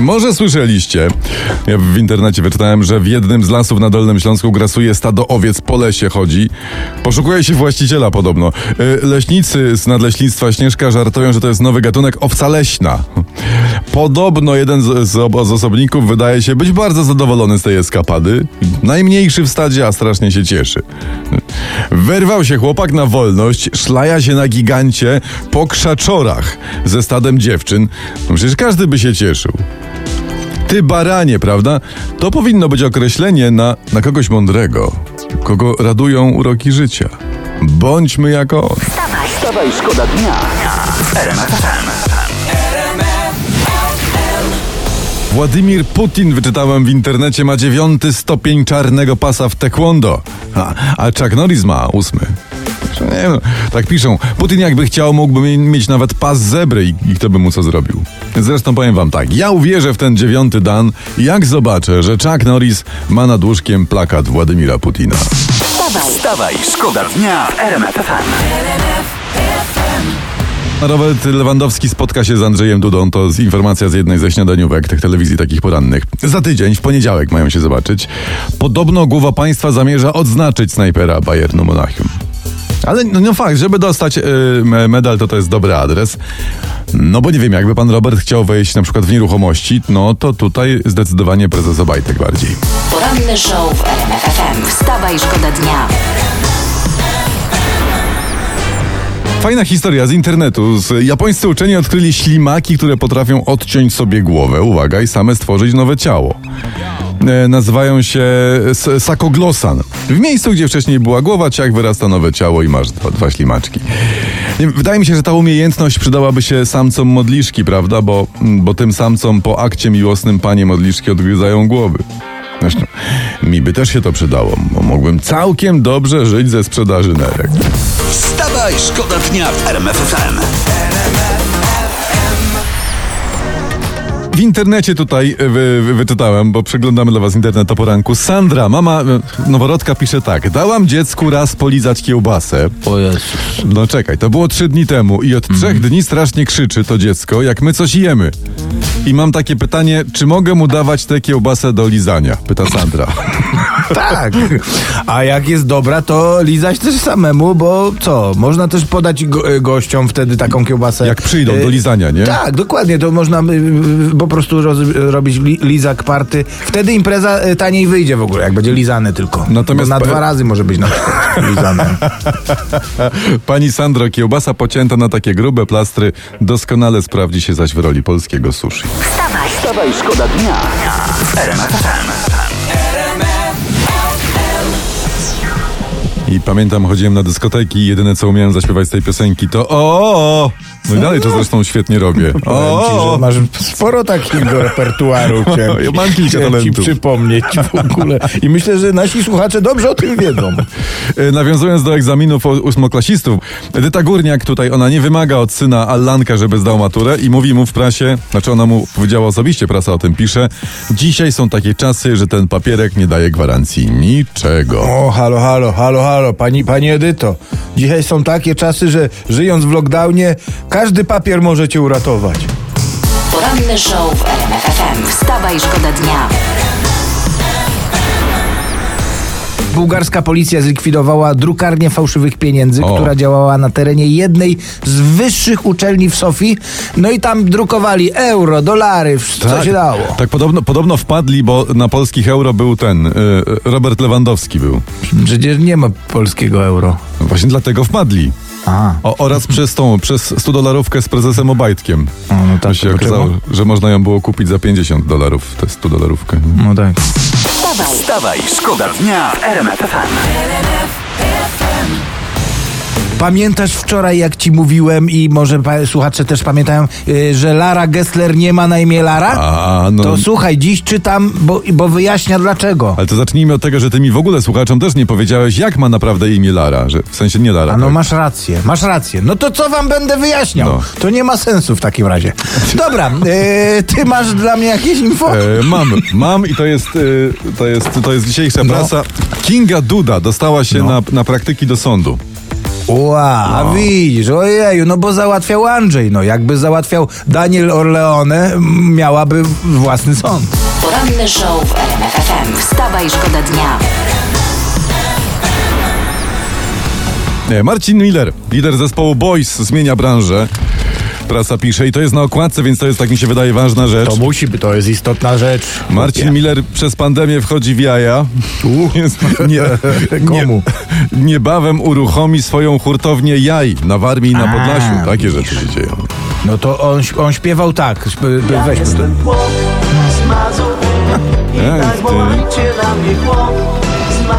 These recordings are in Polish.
Może słyszeliście, ja w internecie wyczytałem, że w jednym z lasów na Dolnym Śląsku grasuje stado owiec, po lesie chodzi. Poszukuje się właściciela podobno. Y, Leśnicy z Nadleśnictwa Śnieżka żartują, że to jest nowy gatunek owca leśna. Podobno jeden z, z, z osobników wydaje się być bardzo zadowolony z tej eskapady. Najmniejszy w stadzie, a strasznie się cieszy. Wyrwał się chłopak na wolność, szlaja się na gigancie po krzaczorach ze stadem dziewczyn. No przecież każdy by się cieszył. Ty baranie, prawda? To powinno być określenie na, na kogoś mądrego, kogo radują uroki życia. Bądźmy jako on. Wstawaj, szkoda dnia Władimir Putin, wyczytałem w internecie, ma dziewiąty stopień czarnego pasa w taekwondo, a, a Chuck Norris ma ósmy. Nie no, tak piszą. Putin jakby chciał, mógłby mi- mieć nawet pas zebry i, i kto by mu co zrobił. Zresztą powiem wam tak, ja uwierzę w ten dziewiąty dan, jak zobaczę, że Chuck Norris ma nad łóżkiem plakat Władimira Putina. Wstawaj, Wstawaj, szkoda dnia w RMF FM. Robert Lewandowski spotka się z Andrzejem Dudą, to informacja z jednej ze śniadaniówek tych telewizji takich porannych. Za tydzień, w poniedziałek mają się zobaczyć. Podobno głowa państwa zamierza odznaczyć snajpera Bayernu Monachium. Ale no, no fakt, żeby dostać y, me- medal, to to jest dobry adres. No bo nie wiem, jakby pan Robert chciał wejść na przykład w nieruchomości, no to tutaj zdecydowanie prezes Obajtek bardziej. poranny show w RMF FM. Wstawaj, szkoda dnia. Fajna historia z internetu. Japońscy uczeni odkryli ślimaki, które potrafią odciąć sobie głowę, uwaga, i same stworzyć nowe ciało. E, nazywają się sakoglosan. W miejscu, gdzie wcześniej była głowa, ciach wyrasta nowe ciało i masz dwa, dwa ślimaczki. Wydaje mi się, że ta umiejętność przydałaby się samcom modliszki, prawda? Bo, bo tym samcom po akcie miłosnym panie modliszki odgryzają głowy. Zresztą, mi by też się to przydało, bo mógłbym całkiem dobrze żyć ze sprzedaży nerek. Wstawaj, szkoda dnia w RMF FM. W internecie tutaj e, wy, wy, wyczytałem, bo przeglądamy dla was internet o poranku. Sandra, mama e, noworodka pisze tak. Dałam dziecku raz polizać kiełbasę. O Jezus. No czekaj, to było trzy dni temu i od trzech dni strasznie krzyczy to dziecko, jak my coś jemy. I mam takie pytanie, czy mogę mu dawać tę kiełbasę do lizania? Pyta Sandra. Tak. A jak jest dobra, to lizać też samemu, bo co? Można też podać go, e, gościom wtedy taką kiełbasę. Jak przyjdą do E, lizania, nie? Tak, dokładnie. To można y, po prostu robić li, lizak party. Wtedy impreza taniej wyjdzie w ogóle, jak będzie lizane tylko. Natomiast Bo na dwa razy może być na przykład lizane. Pani Sandro, kiełbasa pocięta na takie grube plastry doskonale sprawdzi się zaś w roli polskiego sushi. Wstawaj, Wstawaj, szkoda dnia w RMF. I pamiętam, chodziłem na dyskoteki i jedyne co umiałem zaśpiewać z tej piosenki to o, o, o. No i dalej to zresztą świetnie robię. Powiem ci, O, że masz sporo takiego repertuaru. Chciałem, Ja mam kilka chciałem ci talentów. przypomnieć w ogóle. I myślę, że nasi słuchacze dobrze o tym wiedzą. E, Nawiązując do egzaminów o- ósmoklasistów, Edyta Górniak tutaj, ona nie wymaga od syna Allanka, żeby zdał maturę i mówi mu w prasie, znaczy ona mu powiedziała osobiście, prasa o tym pisze, dzisiaj są takie czasy, że ten papierek nie daje gwarancji niczego. O, halo, halo, halo, halo, pani, pani Edyto. Dzisiaj są takie czasy, że żyjąc w lockdownie, każdy papier może cię uratować. poranny show w RMF FM. Wstawaj, szkoda dnia. Bułgarska policja zlikwidowała drukarnię fałszywych pieniędzy, O. która działała na terenie jednej z wyższych uczelni w Sofii. No i tam drukowali euro, dolary, co się dało. Tak, podobno, podobno wpadli, bo na polskich euro był ten, y, Robert Lewandowski był. Przecież nie ma polskiego euro. Właśnie dlatego wpadli. O, oraz przez tą, przez 100 dolarówkę z prezesem Obajtkiem. O, no tak, to się okazało, że można ją było kupić za 50 dolarów, tę 100 dolarówkę. no tak. Wstawaj, Wstawaj, szkoda dnia w RMF FM. Pamiętasz wczoraj, jak ci mówiłem i może słuchacze też pamiętają, y, że Lara Gessler nie ma na imię Lara? A, no. To słuchaj, dziś czytam, bo, bo wyjaśnia dlaczego. Ale to zacznijmy od tego, że ty mi w ogóle słuchaczom też nie powiedziałeś, jak ma naprawdę imię Lara. Że, w sensie nie Lara. A no tak? masz rację, masz rację. No to co wam będę wyjaśniał? No. To nie ma sensu w takim razie. Dobra, y, ty masz dla mnie jakieś info? E, mam, mam i to jest, e, to jest, to jest dzisiejsza No. prasa. Kinga Duda dostała się na, na praktyki do sądu. Ła, a widzisz, ojeju, no bo załatwiał Andrzej, no jakby załatwiał Daniel Orleone, miałaby własny sąd. Poranny show w RMF FM. Wstawaj, szkoda dnia. Marcin Miller, lider zespołu Boys, zmienia branżę. Prasa pisze i to jest na okładce, więc to jest, tak mi się wydaje, ważna rzecz. To musi być, to jest istotna rzecz. Marcin Chłopie. Miller przez pandemię wchodzi w jaja. Jest, nie, Komu? Nie, niebawem uruchomi swoją hurtownię jaj na Warmii i na A, Podlasiu. Takie rzeczy się dzieją. No to on, on śpiewał tak, Ja weźmy to. jestem chłop z Mazur i tak wołajcie na mnie chłop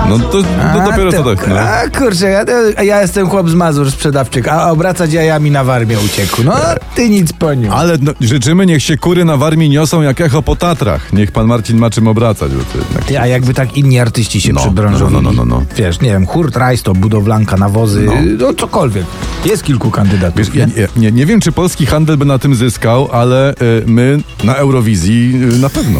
No to, to dopiero co tak. No. A kurczę, ja, ja jestem chłop z Mazur, sprzedawczyk, a obracać jajami na Warmię uciekł. No ty nic po nim. Ale no, życzymy, niech się kury na Warmii niosą jak echo po Tatrach. Niech pan Marcin ma czym obracać. Bo to jednak... Ty, a jakby tak inni artyści się No, przybranżowili. no, no, no, no. Wiesz, nie wiem, Hurt Rajsto, budowlanka, nawozy, no. cokolwiek. Jest kilku kandydatów, Wiesz, nie? nie, nie, nie wiem, czy polski handel by na tym zyskał, ale y, my na Eurowizji y, na pewno.